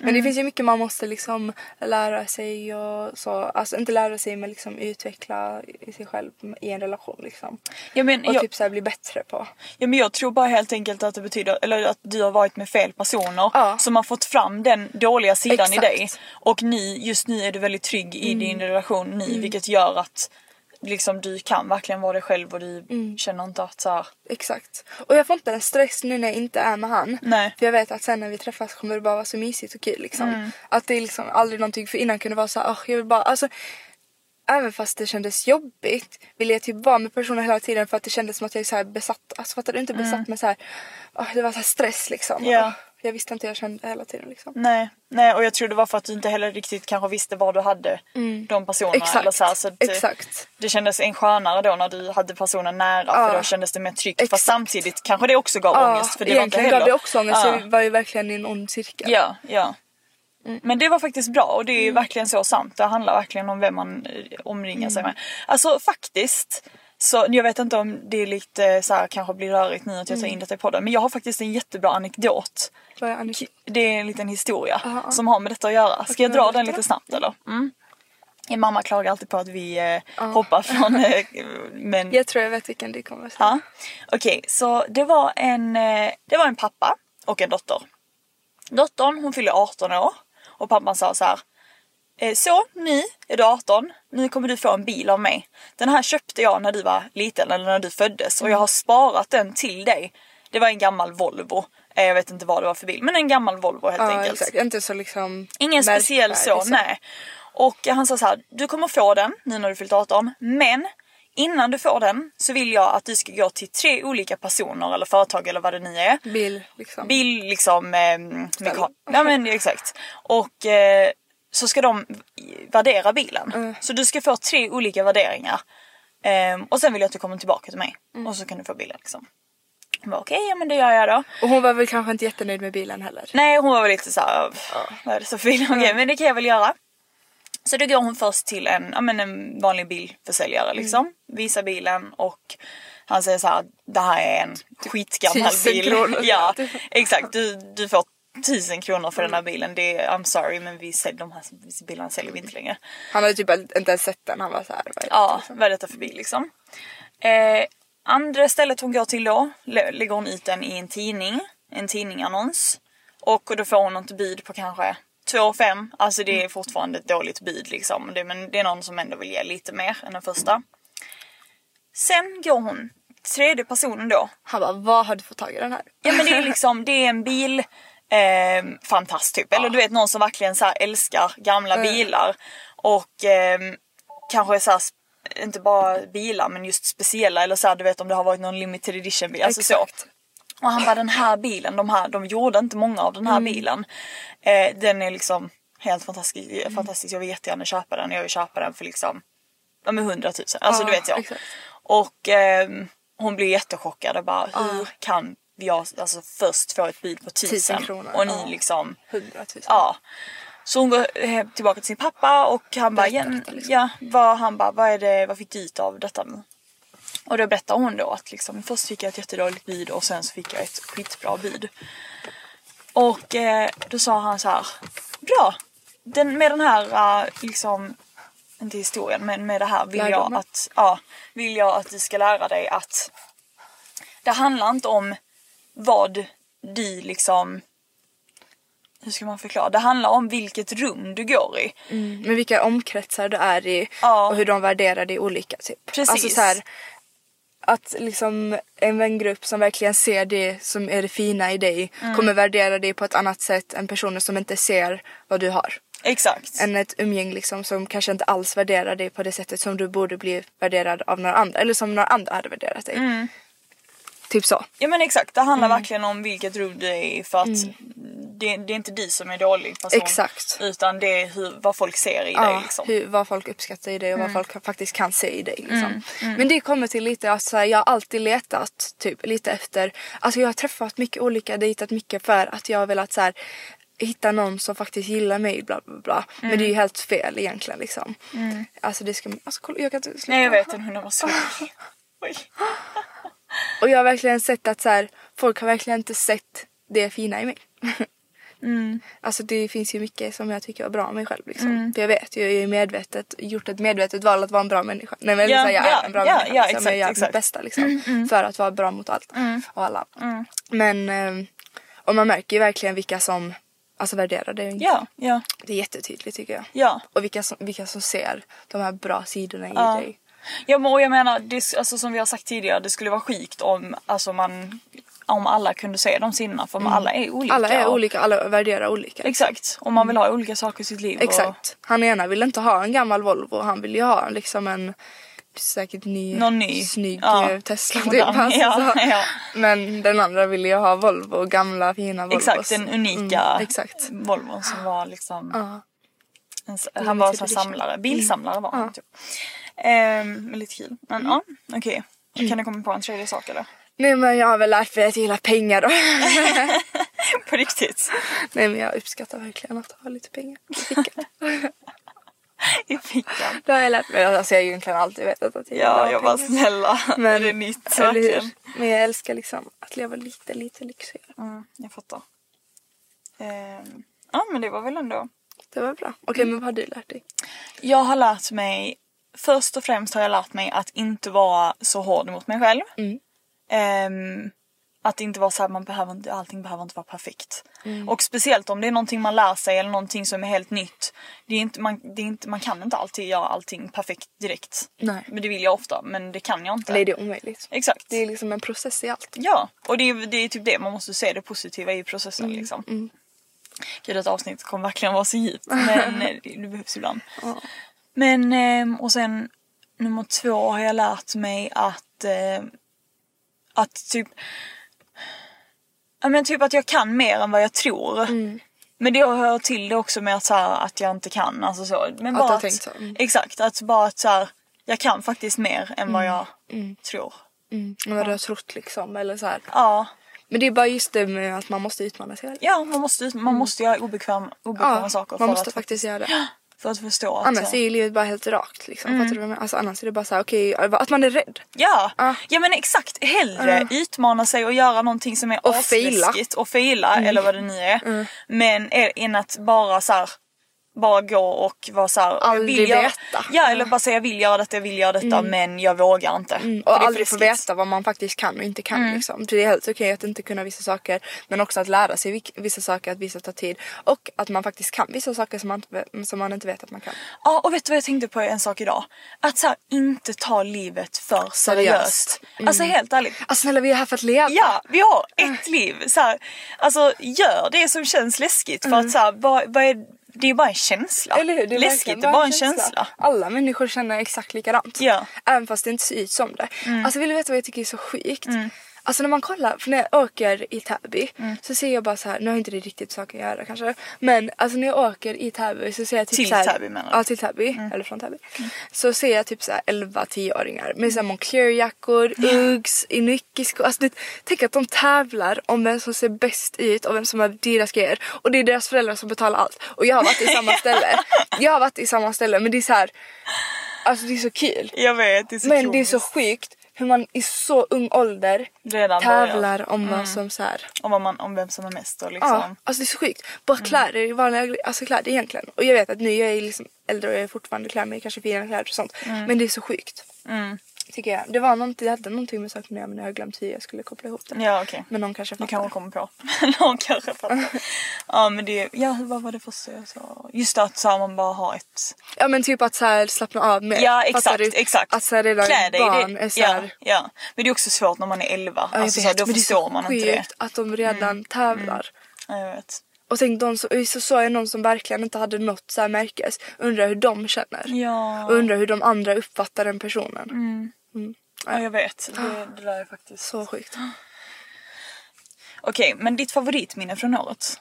Men det finns ju mycket man måste liksom lära sig och så. Alltså inte lära sig men liksom utveckla i sig själv i en relation liksom. Ja, men, Och jag, typ så här bli bättre på. ja, men jag tror bara helt enkelt att det betyder eller att du har varit med fel personer Ja. som har fått fram den dåliga sidan i Exakt. Mm. dig. Och ni, just nu är du väldigt trygg i din relation nu vilket gör att liksom, du kan verkligen vara dig själv och du Mm. känner inte att så här, Exakt. Och jag får inte en stress nu när jag inte är med han. Nej. För jag vet att sen när vi träffas kommer det bara vara så mysigt och kul liksom. Mm. Att det är liksom aldrig någonting, för innan kunde det vara så här, "Åh, jag vill bara, alltså även fast det kändes jobbigt ville jag typ vara med personen hela tiden för att det kändes som att jag är så besatt. Alltså fattar du? Inte besatt men så här, åh, det var så stress liksom. Ja. Jag visste inte hur jag kände hela tiden liksom. Nej, nej och jag tror det var för att du inte heller riktigt kanske visste var du hade de personerna. Mm. Exakt, Eller så här, så att, eh, exakt. Det kändes en skönare då när du hade personen nära för Ja. då kändes det mer tryggt. Exakt. Fast samtidigt kanske det också gav Ja, ångest. För det var inte egentligen heller... gav det också ångest. Ja. Jag var ju verkligen i en ond cirkel. Ja, ja. Mm. Men det var faktiskt bra och det är verkligen så sant. Det handlar verkligen om vem man eh, omringar sig Mm. med. Alltså faktiskt. Så jag vet inte om det är lite så här kanske blir rörigt nu att jag tar Mm. in detta i podden. Men jag har faktiskt en jättebra anekdot. Vad är? Det är en liten historia Aha. som har med detta att göra. Ska jag dra den lite snabbt eller? Mm. Min mamma klagar alltid på att vi eh, hoppar från... Eh, men Jag tror jag vet vilken det kommer att säga. Ja. Okej, så det var, en, eh, det var en pappa och en dotter. Dottern hon fyllde 18 år och pappan sa så här. "Eh, Så nu är du 18, nu kommer du få en bil av mig. Den här köpte jag när du var liten eller när du föddes och jag har sparat den till dig. Det var en gammal Volvo. Eh, Jag vet inte vad det var för bil men en gammal Volvo helt Ja enkelt. exakt. Inte så liksom Ingen speciell så, märkvärdig nej. Och han sa så här, du kommer få den nu när du fyllt 18, men innan du får den så vill jag att du ska gå till tre olika personer eller företag eller vad det nu är. Bil liksom. Bil liksom, eh, ja men exakt. Och eh, så ska de värdera bilen. Mm. Så du ska få tre olika värderingar. Ehm, och sen vill jag att du kommer tillbaka till mig. Mm. Och så kan du få bilen liksom. Bara, Okej, ja men det gör jag då. Och hon var väl kanske inte jättenöjd med bilen heller. Nej hon var väl lite såhär, vad är det så fel? Okej men det kan jag väl göra. Så då går hon först till en, ja, men en vanlig bilförsäljare liksom. Visar bilen och han säger så här: det här är en skitgammal Tusen bil. ja exakt, du, du får tusen kronor för den här bilen. Det är, I'm sorry men vi säljer, de här bilarna säljer vi inte längre. Han hade typ inte ens sett den. Han var så här. vad är det, Ja, liksom? vad är detta för bil liksom? Eh, andra stället hon går till då lä- lägger hon ut den i en tidning. En tidningannons. Och då får hon något bud på kanske 2 5. Alltså det är fortfarande ett dåligt bud liksom. Det, men det är någon som ändå vill ge lite mer än den första. Sen går hon, tredje personen då. Han bara, vad har du fått tag i den här? Ja men det är liksom, det är en bil eh, fantast typ. Eller du vet någon som verkligen så älskar gamla bilar. Och eh, kanske så här, inte bara bilar men just speciella eller så här, du vet om det har varit någon limited edition bil. Alltså så. Exakt. Och han bara den här bilen, de, här, de gjorde inte många av den här bilen. Eh, den är liksom helt fantastisk, fantastisk. Jag vill jättegärna köpa den. Jag vill köpa den för liksom ja, men 100 000. Alltså Ja, du vet jag. exakt. Och ehm, hon blir jättechockad och bara hur kan jag alltså, först få ett bud på 1000 1000 kronor, och ni ja. liksom 100 000. Ja. Så hon går eh, tillbaka till sin pappa och han bara, liksom. ja vad, han bara, vad är det, vad fick du ut av detta nu? Och då berättar hon då att liksom, först fick jag ett jättedåligt bud och sen så fick jag ett skitbra bud. Och eh, då sa han så här, bra, den, med den här eh, liksom, inte historien men med det här vill jag Lärdomen. att, ja, vill jag att du ska lära dig att det handlar inte om vad du liksom hur ska man förklara? Det handlar om vilket rum du går i. Men vilka omkretsar du är i Ja. och hur de värderar det olika typ. Precis. Alltså så här, att liksom en vängrupp som verkligen ser det som är det fina i dig Mm. kommer värdera det på ett annat sätt än personer som inte ser vad du har. Exakt. Än ett umgäng liksom som kanske inte alls värderar dig på det sättet som du borde bli värderad av några andra. Eller som några andra hade värderat dig. Mm. Typ så. Ja men exakt, det handlar Mm. verkligen om vilket rum du är i för att det, det är inte du som är dålig person. Exakt. Utan det är hur, vad folk ser i dig Ja, liksom. hur, vad folk uppskattar i dig och Mm. vad folk faktiskt kan se i dig. Liksom. Men det kommer till lite att så här, jag har alltid letat typ lite efter, alltså jag har träffat mycket olika, dejtat mycket för att jag har velat så här, hitta någon som faktiskt gillar mig bla bla bla. Men det är Mm. ju helt fel egentligen liksom. Alltså det ska, alltså kolla jag kan inte sluta. Nej jag vet en hundra var så. Oj. Och jag har verkligen sett att så här, folk har verkligen inte sett det fina i mig. Mm. Alltså det finns ju mycket som jag tycker är bra med mig själv liksom. För jag vet ju, jag är medvetet, gjort ett medvetet val att vara en bra människa. Nej men Ja, ja, jag är ja, en bra ja, människa. ja, liksom. jag exakt, gör exakt. Mm, mitt bästa liksom. För att vara bra mot allt och alla. Men, eh, och man märker ju verkligen vilka som alltså värderar det. inte. Ja, ja, Det är jättetydligt tycker jag. ja. Och vilka som, vilka som ser de här bra sidorna i Ja. dig. Ja men och jag menar, det, alltså, som vi har sagt tidigare, det skulle vara skikt om alltså, man om alla kunde se de sidorna för alla är olika. Alla är och- olika, alla värderar olika. Exakt, och man vill ha olika saker i sitt liv. Exakt. Han ena vill inte ha en gammal Volvo, han vill ju ha liksom en säkert ny, Någon ny. snygg Ja. eh, Tesla. Typ. Alltså, Ja. Men den andra vill ju ha Volvo, gamla fina Och, Volvos. exakt, den unika Mm, exakt. Volvon som var liksom... Ja. En, han var en samlare, bilsamlare var han typ. Ehm, lite kul. Men ja, okej. Mm. Kan du komma på en tredje sak eller? Nej men jag har väl lärt mig att jag gillar pengar då. På riktigt? Nej men jag uppskattar verkligen att ha lite pengar i fickan. I fickan. Det har jag lärt mig. Alltså jag har egentligen alltid vetat att jag Ja, gillar jag bara snälla. Men, är det nytt eller hur? verkligen? Men jag älskar liksom att leva lite, lite lyxigare. Mm, jag fattar. Ehm, ja men det var väl ändå. Det var bra. Okej men vad har du lärt dig? Jag har lärt mig, först och främst har jag lärt mig att inte vara så hård mot mig själv. Mm. Ehm, att inte vara så här, man behöver inte, allting behöver inte vara perfekt. Och speciellt om det är någonting man lär sig eller någonting som är helt nytt. Det är inte, man, det är inte, man kan inte alltid göra allting perfekt direkt. Nej. Men det vill jag ofta, men det kan jag inte. Det är omöjligt. Exakt. Det är liksom en process i allt. Ja, och det är, det är typ det man måste se det positiva i processen Mm, liksom. Gud detta avsnitt kommer verkligen vara så djupt men eh, det, det behövs ibland. Men ehm, och sen nummer två har jag lärt mig att eh, att typ Ja men typ att jag kan mer än vad jag tror. Mm. Men det hör till det också med att, så här, att jag inte kan. Alltså så. Men Att bara att, tänkt så. Mm. Exakt, att bara att så här, jag kan faktiskt mer än vad jag tror. Mm. Vad du har trott liksom eller så här. Ja. Men det är bara just det med att man måste utmana sig. Ja, man måste, man måste göra obekväm, obekväma saker man för, måste att, faktiskt göra det. För att förstå att... Annars är ju livet bara helt rakt liksom. Fattar du vad jag menar? Alltså annars är det bara så här, okej, att man är rädd. Ja, Ja. ja men exakt. Hellre utmana sig och göra någonting som är Och. Mm. asläskigt och faila eller vad det nu är. Men är, än att bara så här, bara gå och vara så här, jag Aldrig vill göra, veta. Ja eller bara säga jag vill göra detta, jag vill göra detta men jag vågar inte. Är Och aldrig få veta vad man faktiskt kan och inte kan Mm. liksom. Det är helt okej att inte kunna vissa saker men också att lära sig vissa saker, att vissa tar tid. Och att man faktiskt kan vissa saker som man, som man inte vet att man kan. Ja och vet du vad jag tänkte på en sak idag? Att så här, inte ta livet för seriöst. Seriöst. Alltså helt ärligt. Alltså snälla vi är här för att leva. Ja, vi har ett liv. Så här, alltså gör det som känns läskigt för att så här, vad, vad är, det är bara en känsla. Eller hur? Det är läskigt, det är bara en känsla. Alla människor känner exakt likadant. Ja. Även fast det inte ser ut som det. Mm. Alltså vill du veta vad jag tycker är så sjukt? Alltså när man kollar, för när jag åker i Täby Mm. så ser jag bara så här, nu har inte det riktigt saker att göra kanske. Men alltså när jag åker i Täby så ser jag typ Till så här, Täby menar du? Mm. Ja till Täby, eller från Täby. Så ser jag typ så här 11-10-åringar med så här Moncler-jackor, Uggs, Inuki-skor. Alltså det, tänk att de tävlar om vem som ser bäst ut och vem som har dyrast grejer. Och det är deras föräldrar som betalar allt. Och jag har varit i samma ställe. Jag har varit i samma ställe men det är så här. Alltså det är så kul. Jag vet, det är så Men det är så sjukt hur man i så ung ålder Redan tävlar om vad som så här. Om, vad man, om vem som är mest och liksom. Ja, alltså det är så sjukt. Bara kläder, vanliga alltså kläder egentligen. Och jag vet att nu jag är liksom äldre och jag är fortfarande klär mig i kanske finare kläder och sånt. Men det är så sjukt. Tycker jag. Det var någonting, det hade någonting med saken att göra men jag har glömt hur jag skulle koppla ihop det. Ja okej. Men någon kanske Du fattar. kanske kommer på. Någon kanske fattar. ja men det, ja vad var det första jag sa? Just det att så här, man bara har ett... Ja men typ att så här, slappna av mer. Ja exakt, du? exakt. Att så här, redan Klä dig, barn det, är så ja, här, ja. Men det är också svårt när man är 11. Ja, alltså, så här, vet, då men förstår så man inte det. Mm. att de redan tävlar. Ja, jag vet. Och tänk de som, så såg jag någon som verkligen inte hade något så här märkes. Undrar hur de känner. Ja. Och undrar hur de andra uppfattar den personen. Mm. Ja jag vet. Det, det där är faktiskt... Så sjukt. Okej men ditt favoritminne från året?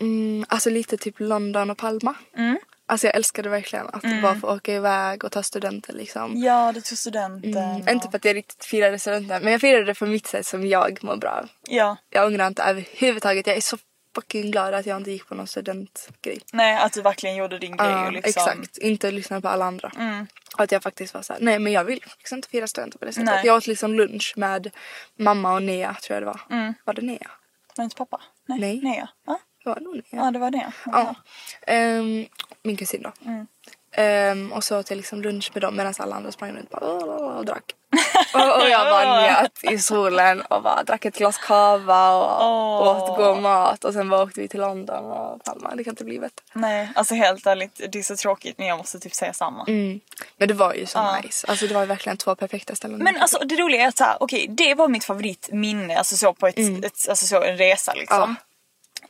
Mm, alltså lite typ London och Palma. Mm. Alltså jag älskade verkligen att bara få åka iväg och ta studenten liksom. Ja du tog studenten. Mm, och- Inte för att jag riktigt firade studenten men jag firade det på mitt sätt som jag mår bra. Ja. Jag ångrar inte överhuvudtaget. Jag är så fucking glad att jag inte gick på någon studentgrej. Nej att du verkligen gjorde din grej Ja, och liksom... Exakt, inte lyssna på alla andra. Mm. Att jag faktiskt var såhär, nej men jag vill faktiskt inte fira studenten på det sättet. Nej. Jag åt liksom lunch med mamma och Nea tror jag det var. Mm. Var det Nea? Var det inte pappa? Nej. Nej. Ja. Ja, Det var nog Nea. ja det var det. Ja. Ehm, min kusin då. Mm. Ehm, och så åt jag liksom lunch med dem medan alla andra sprang runt bara, och drack. och, och jag bara njöt i solen och bara drack ett glas cava och åt god mat och sen bara åkte vi till London och Palma. Det kan inte bli bättre. Nej, alltså helt ärligt, det är så tråkigt men jag måste typ säga samma. Mm. Men det var ju så nice. Alltså det var verkligen två perfekta ställen. Men alltså det roliga är att så här, okej det var mitt favoritminne, alltså så på ett, ett, alltså så en resa liksom.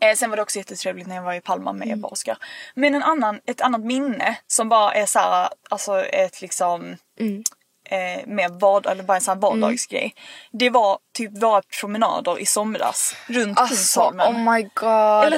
Eh, sen var det också jättetrevligt när jag var i Palma med och Oskar. Men en annan, ett annat minne som bara är så här, alltså ett liksom eh, mer vad, eller bara en sån här vardagsgrej. Det var typ våra promenader i somras runt Alltså oh my god.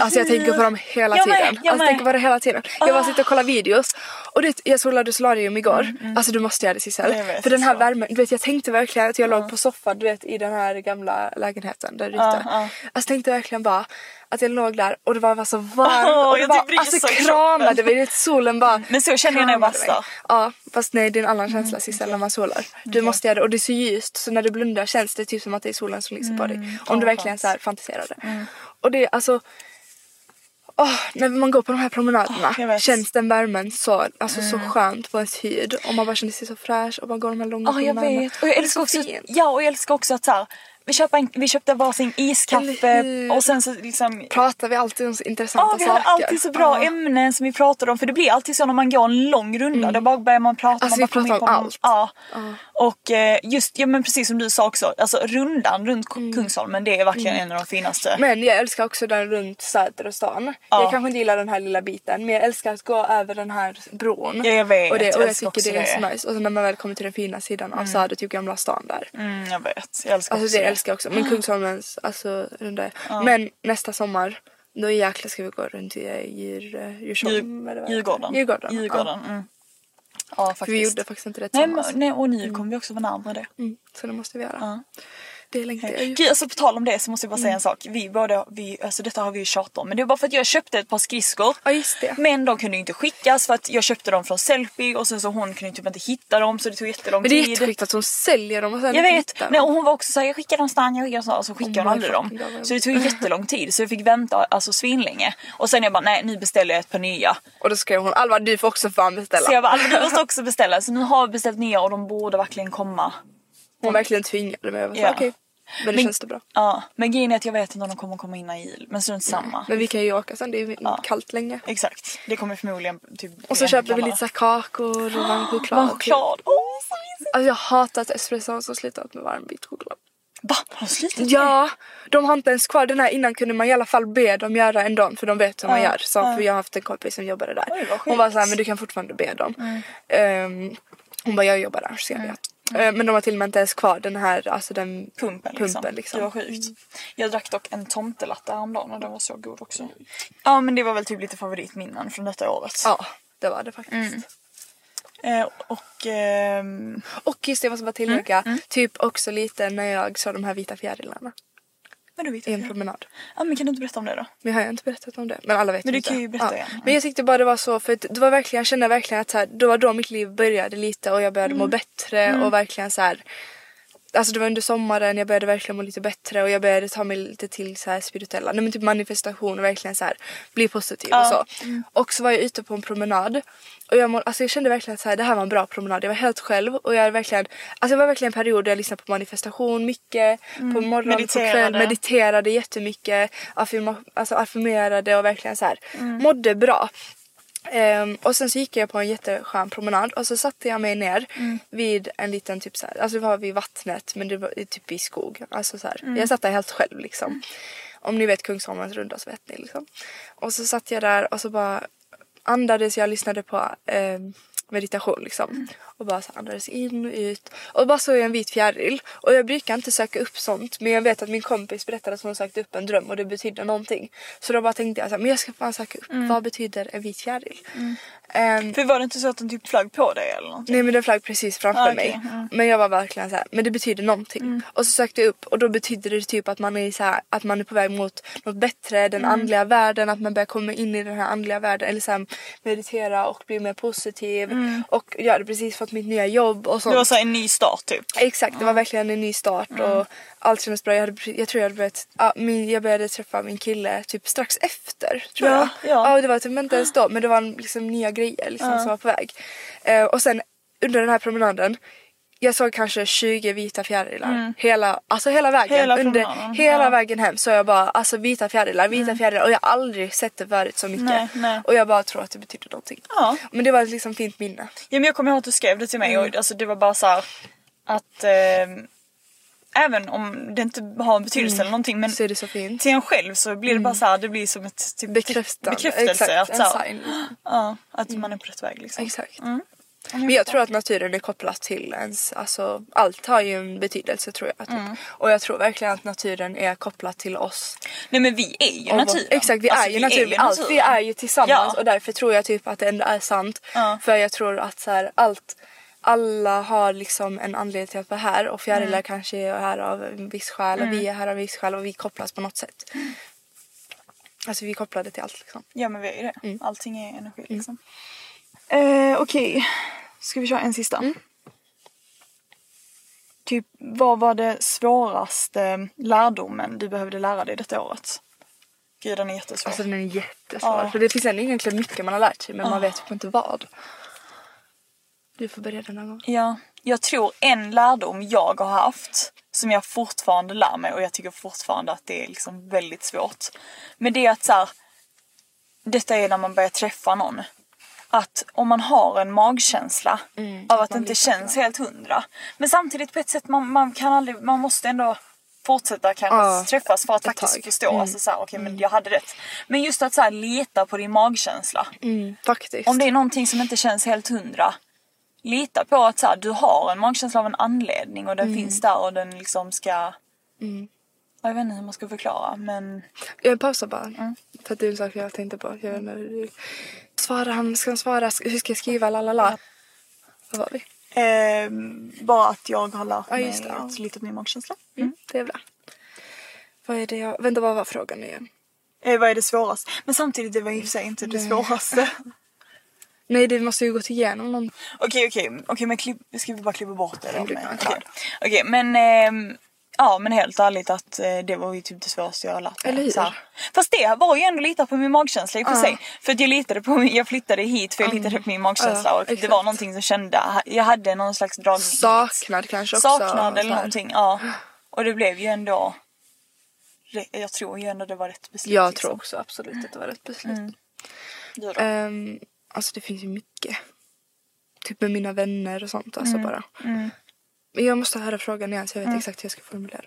Alltså jag tänker på dem hela Jag med, tiden. jag alltså, med. jag tänker på det hela tiden. Jag bara Ah. sitter och kollar videos. Och det, jag solade solarium igår. Alltså du måste göra det Sissel. För den här så. värmen, du vet jag tänkte verkligen att jag låg på soffan du vet i den här gamla lägenheten där ute. Ja, ja. Alltså tänkte verkligen bara att jag låg där och det var bara så varmt. Åh, och det jag bara, typ alltså kramade mig. Solen bara Men så känner jag när jag bastar. Ja fast nej det är en annan känsla Sissel när man solar. Du måste göra det och det är så ljust så när du blundar känns det typ som att det är solen som lyser på dig. Om du verkligen så här fantiserar det. Och det är alltså Åh, när man går på de här promenaderna jag vet. känns den värmen så, alltså, så skönt på ens hud och man bara känner sig så fräsch och man går de här långa jag promenaderna. vet. Och jag älskar så också, ja, och jag älskar också att så här, vi, köpte en, vi köpte varsin iskaffe och sen så liksom Pratar vi alltid om så intressanta Ja, vi har saker. alltid så bra Ja. ämnen som vi pratar om för det blir alltid så när man går en lång runda. Då bara börjar man prata. Alltså, man vi bara kommer pratar om allt. Ja. Och eh, just, ja men precis som du sa också, alltså rundan runt Kungsholmen det är verkligen en av de finaste. Mm. Men jag älskar också den runt Säter och stan. Ja. Jag kanske inte gillar den här lilla biten men jag älskar att gå över den här bron. Ja, jag vet. Och, det, Jag och jag älskar tycker det är så nice. Och så när man väl kommer till den fina sidan av Söder, typ Gamla stan där. Mm, jag vet, jag älskar Alltså också det det. Älskar också. Men Kungsholmens alltså runda. Men nästa sommar då jäklar ska vi gå runt i eh, Djur, eh, Djursholm. det heter. Djurgården. Djurgården. Djurgården. Ja. Mm. Ja faktiskt. För vi gjorde faktiskt inte det nej, tillsammans. nej och nu kommer vi också vara närmare det. Mm, så det måste vi göra. Ja. Det längtar jag ju. Gud, alltså på tal om det så måste jag bara Mm. säga en sak. Vi båda, vi, alltså detta har vi ju tjatat om. Men det var bara för att jag köpte ett par skridskor. Ja just det. Men de kunde ju inte skickas för att jag köpte dem från Sellpy och sen så hon kunde typ inte hitta dem så det tog jättelång Men det är tid. jättesjukt att hon säljer dem och sen Jag vet, nej, och hon var också såhär jag skickar dem stan, jag skickar dem stan och så skickade Oh hon aldrig dem. God. Så det tog jättelång tid så jag fick vänta alltså svinlänge. Och sen jag bara nej nu beställer jag ett par nya. Och då skrev hon Alva du får också fan beställa. Så jag bara Alva du måste också beställa. Så nu har vi beställt nya och de borde verkligen komma. Hon verkligen tvingade mig. Jag var så, Ja. okej. Men det känns det bra. Ja, men grejen är att jag vet inte om de kommer komma innan jul. Men strunt samma. Men vi kan ju åka sen, det är ju kallt länge. Exakt, det kommer förmodligen typ Och så köper vi lite så kakor och varm choklad. Varm choklad, åh så mysigt. Alltså jag hatar att espresson som slutat med varm vit choklad. Va? Har de slutat? Ja, de har inte ens kvar den här innan kunde man i alla fall be dem göra en dag för de vet hur man Ja, gör. Så, ja. För jag har haft en kompis som jobbade där. Oj, hon var så här, men du kan fortfarande be dem. Ehm, hon bara, jag jobbar där så jag vet. Ehm, men de har till och med inte ens kvar den här, alltså den Pumpen liksom. pumpen liksom. Det var sjukt. Jag drack dock en tomtelatte häromdagen och den var så god också. Ja men det var väl typ lite favoritminnen från detta året. Ja, det var det faktiskt. Mm. Eh, och ehm, Och just det, jag måste bara tillägga, Mm, typ också lite när jag såg de här vita fjärilarna men du vet en jag. promenad. Ja men kan du inte berätta om det då? Men jag har ju inte berättat om det. Men alla vet Men du inte. kan ju berätta igen. Men jag tyckte bara det var så för att det var verkligen, jag kände verkligen att så här, det var då mitt liv började lite och jag började Mm. må bättre och verkligen så här. Alltså det var under sommaren jag började verkligen må lite bättre och jag började ta mig lite till så här spirituella, nej men typ manifestation och verkligen så här bli positiv och så. Och så var jag ute på en promenad och jag, må, alltså jag kände verkligen att så här, det här var en bra promenad. Jag var helt själv och jag verkligen, alltså det var verkligen en period där jag lyssnade på manifestation mycket, på morgon, på kväll, Mediterade. mediterade jättemycket, affirma, alltså affirmerade och verkligen så här mådde bra. Ehm, och sen så gick jag på en jätteskön promenad och så satte jag mig ner vid en liten typ så här, alltså det var vid vattnet men det var typ i skog. Alltså så här, Jag satt där helt själv liksom. Om ni vet Kungsholmens runda så vet ni liksom. Och så satt jag där och så bara andades jag lyssnade på eh, meditation liksom. Mm. Och bara så andades in och ut. Och bara såg jag en vit fjäril. Och jag brukar inte söka upp sånt. Men jag vet att min kompis berättade att hon sökte upp en dröm och det betydde någonting. Så då bara tänkte jag så här, men jag ska fan söka upp. Vad betyder en vit fjäril? Ehm, För var det inte så att den typ flög på dig eller någonting? Nej men den flög precis framför Ah, okej, mig. mm. Men jag var verkligen så här, men det betyder någonting. Och så sökte jag upp och då betyder det typ att man är så här, att man är på väg mot något bättre, den andliga världen, att man börjar komma in i den här andliga världen eller så meditera och bli mer positiv och göra det precis för på mitt nya jobb och sånt. Det var så en ny start typ. Exakt, det var verkligen en ny start och allt kändes bra. Jag, hade, jag tror jag hade börjat, ja, min, jag började träffa min kille typ strax efter. Tror Ja, jag. ja. ja, det var typ inte ens då men det var liksom nya grejer liksom, som var på väg. Eh, och sen under den här promenaden jag såg kanske 20 vita fjärilar. Hela, alltså hela vägen. Hela under, hela ja. vägen hem så jag bara alltså vita fjärilar, vita fjärilar och jag har aldrig sett det förut så mycket. Nej, nej. Och jag bara tror att det betyder någonting. Ja. Men det var ett liksom fint minne. Ja men jag kommer ihåg att du skrev det till mig Mm. och alltså, det var bara så här att eh, även om det inte har en betydelse eller någonting men Mm. Så är det så fint. till en själv så blir det bara så här, det blir som ett typ, bekräftelse Exakt, att, så här, ja, att man är på rätt väg liksom. Exakt. Men jag tror att naturen är kopplat till ens, alltså allt har ju en betydelse tror jag. Typ. Mm. Och jag tror verkligen att naturen är kopplat till oss. Nej men vi är ju Och naturen. Exakt, vi Alltså, är ju naturen. Allt vi naturen. är ju tillsammans Ja. och därför tror jag typ att det ändå är sant. Ja. För jag tror att så här, allt, alla har liksom en anledning till att vara här och fjärilar Mm. kanske är här av en viss skäl och vi är här av en viss skäl och vi kopplas på något sätt. Mm. Alltså vi är kopplade till allt liksom. Ja men vi är ju det. Mm. Allting är energi liksom. Eh, Okej, ska vi köra en sista? Mm. Typ vad var det svåraste lärdomen du behövde lära dig detta året? Gud den är jättesvår. Alltså den är jättesvår. Ja. För det finns ändå egentligen mycket man har lärt sig men man vet typ inte vad. Du får börja denna gång. Ja, jag tror en lärdom jag har haft som jag fortfarande lär mig och jag tycker fortfarande att det är liksom väldigt svårt. Men det är att så här, detta är när man börjar träffa någon. Att om man har en magkänsla av att det inte känns helt hundra. Men samtidigt på ett sätt man, man kan aldrig, man måste ändå fortsätta kanske Ja, träffas för att faktiskt tag. förstå. Alltså så här, okej men jag hade rätt. Men just att så här, leta på din magkänsla. Mm, faktiskt. Om det är någonting som inte känns helt hundra. Lita på att så här, du har en magkänsla av en anledning och den Mm. finns där och den liksom ska... Ja, Jag vet inte hur man ska förklara men... Jag pausar bara. Mm. För att det är en sak jag tänkte på. Jag vet inte, hur- Svarar han? Ska han svara? Hur ska jag skriva? Lalala. Vad var vi? ehm, bara att jag har lärt Ja, mig det, ja. att lita på min magkänsla. Mm. Det är bra. Vad är det jag... Vänta, vad var frågan igen? Eh, vad är det svåraste? Men samtidigt det var i och för sig inte det svåraste. Nej, det måste ju gått igenom någon... Okej okej, okej men klipp, ska vi bara klippa bort det då? Okej. Okej, men ehm, Ja men helt ärligt att eh, det var ju typ det svåraste jag har lärt mig. Eller hur? Så här. Fast det var ju ändå lita på min magkänsla i och för sig. För att jag litade på jag flyttade hit för jag litade på min magkänsla och det var någonting som kände, jag hade någon slags dragning. Saknad kanske också. Saknad eller någonting, ja. Och det blev ju ändå, jag tror ju ändå det var rätt beslut. Jag liksom. tror också absolut att det var rätt beslut. Du då? Ehm, alltså det finns ju mycket. Typ med mina vänner och sånt. Alltså bara. Men jag måste höra frågan igen så jag vet exakt hur jag ska formulera.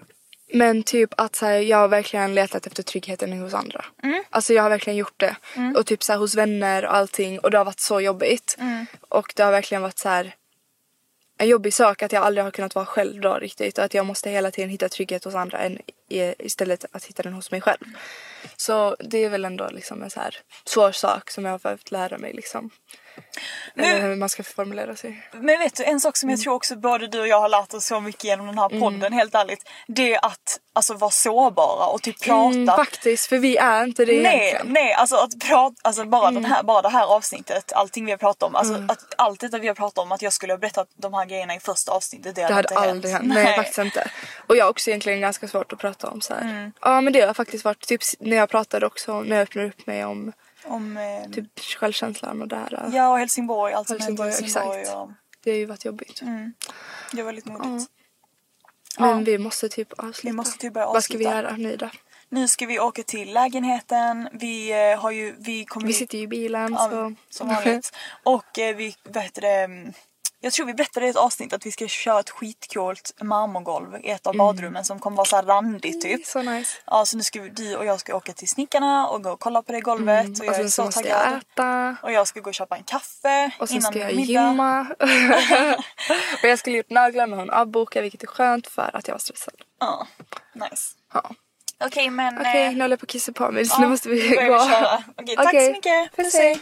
Men typ att så här, jag har verkligen letat efter tryggheten hos andra. Alltså jag har verkligen gjort det. Och typ så här, hos vänner och allting. Och det har varit så jobbigt. Och det har verkligen varit så här en jobbig sak att jag aldrig har kunnat vara själv då riktigt. Och att jag måste hela tiden hitta trygghet hos andra än istället att hitta den hos mig själv. Så det är väl ändå liksom en så här svår sak som jag har behövt lära mig liksom. Eller hur man ska formulera sig. Men vet du en sak som Mm. jag tror också både du och jag har lärt oss så mycket genom den här podden helt ärligt. Det är att alltså vara sårbara och typ prata. Mm, faktiskt, för vi är inte det Nej, egentligen. Mm. nej alltså att prata, alltså bara, den här, bara det här avsnittet, allting vi har pratat om, alltså att allt detta vi har pratat om att jag skulle ha berättat de här grejerna i första avsnittet, det, Det hade inte aldrig hänt. Nej. faktiskt inte. Och jag har också egentligen ganska svårt att prata om så här. Mm. Ja men det har faktiskt varit typ när jag pratade också, när jag öppnade upp mig om Om, eh, typ självkänslan och det här. ja och Helsingborg, allt som Helsingborg, i Helsingborg exakt. och Det har ju varit jobbigt. det var väldigt modigt. Men vi måste typ avsluta. Vi måste typ börja Vad ska vi avsluta. göra nu då? Nu ska vi åka till lägenheten, vi eh, har ju, vi kommer Vi sitter ju i bilen Ja, så... som vanligt. Och eh, vi, vad heter det, mm, jag tror vi berättade i ett avsnitt att vi ska köra ett skitcoolt marmorgolv i ett av badrummen som kommer vara så här randigt typ. Så nice. Ja så nu ska vi, du och jag ska åka till snickarna och gå och kolla på det golvet och jag Och är sen så så måste taggad. jag äta. Och jag ska gå och köpa en kaffe Och sen innan ska jag middag. gymma. och jag skulle gjort naglar men hon avbokade vilket är skönt för att jag var stressad. Ja, nice. Ja. Okej men... Okej, eh, nu håller jag på att kissa på mig så ja, nu måste vi gå. Okej, tack Okej, så mycket. Puss hej.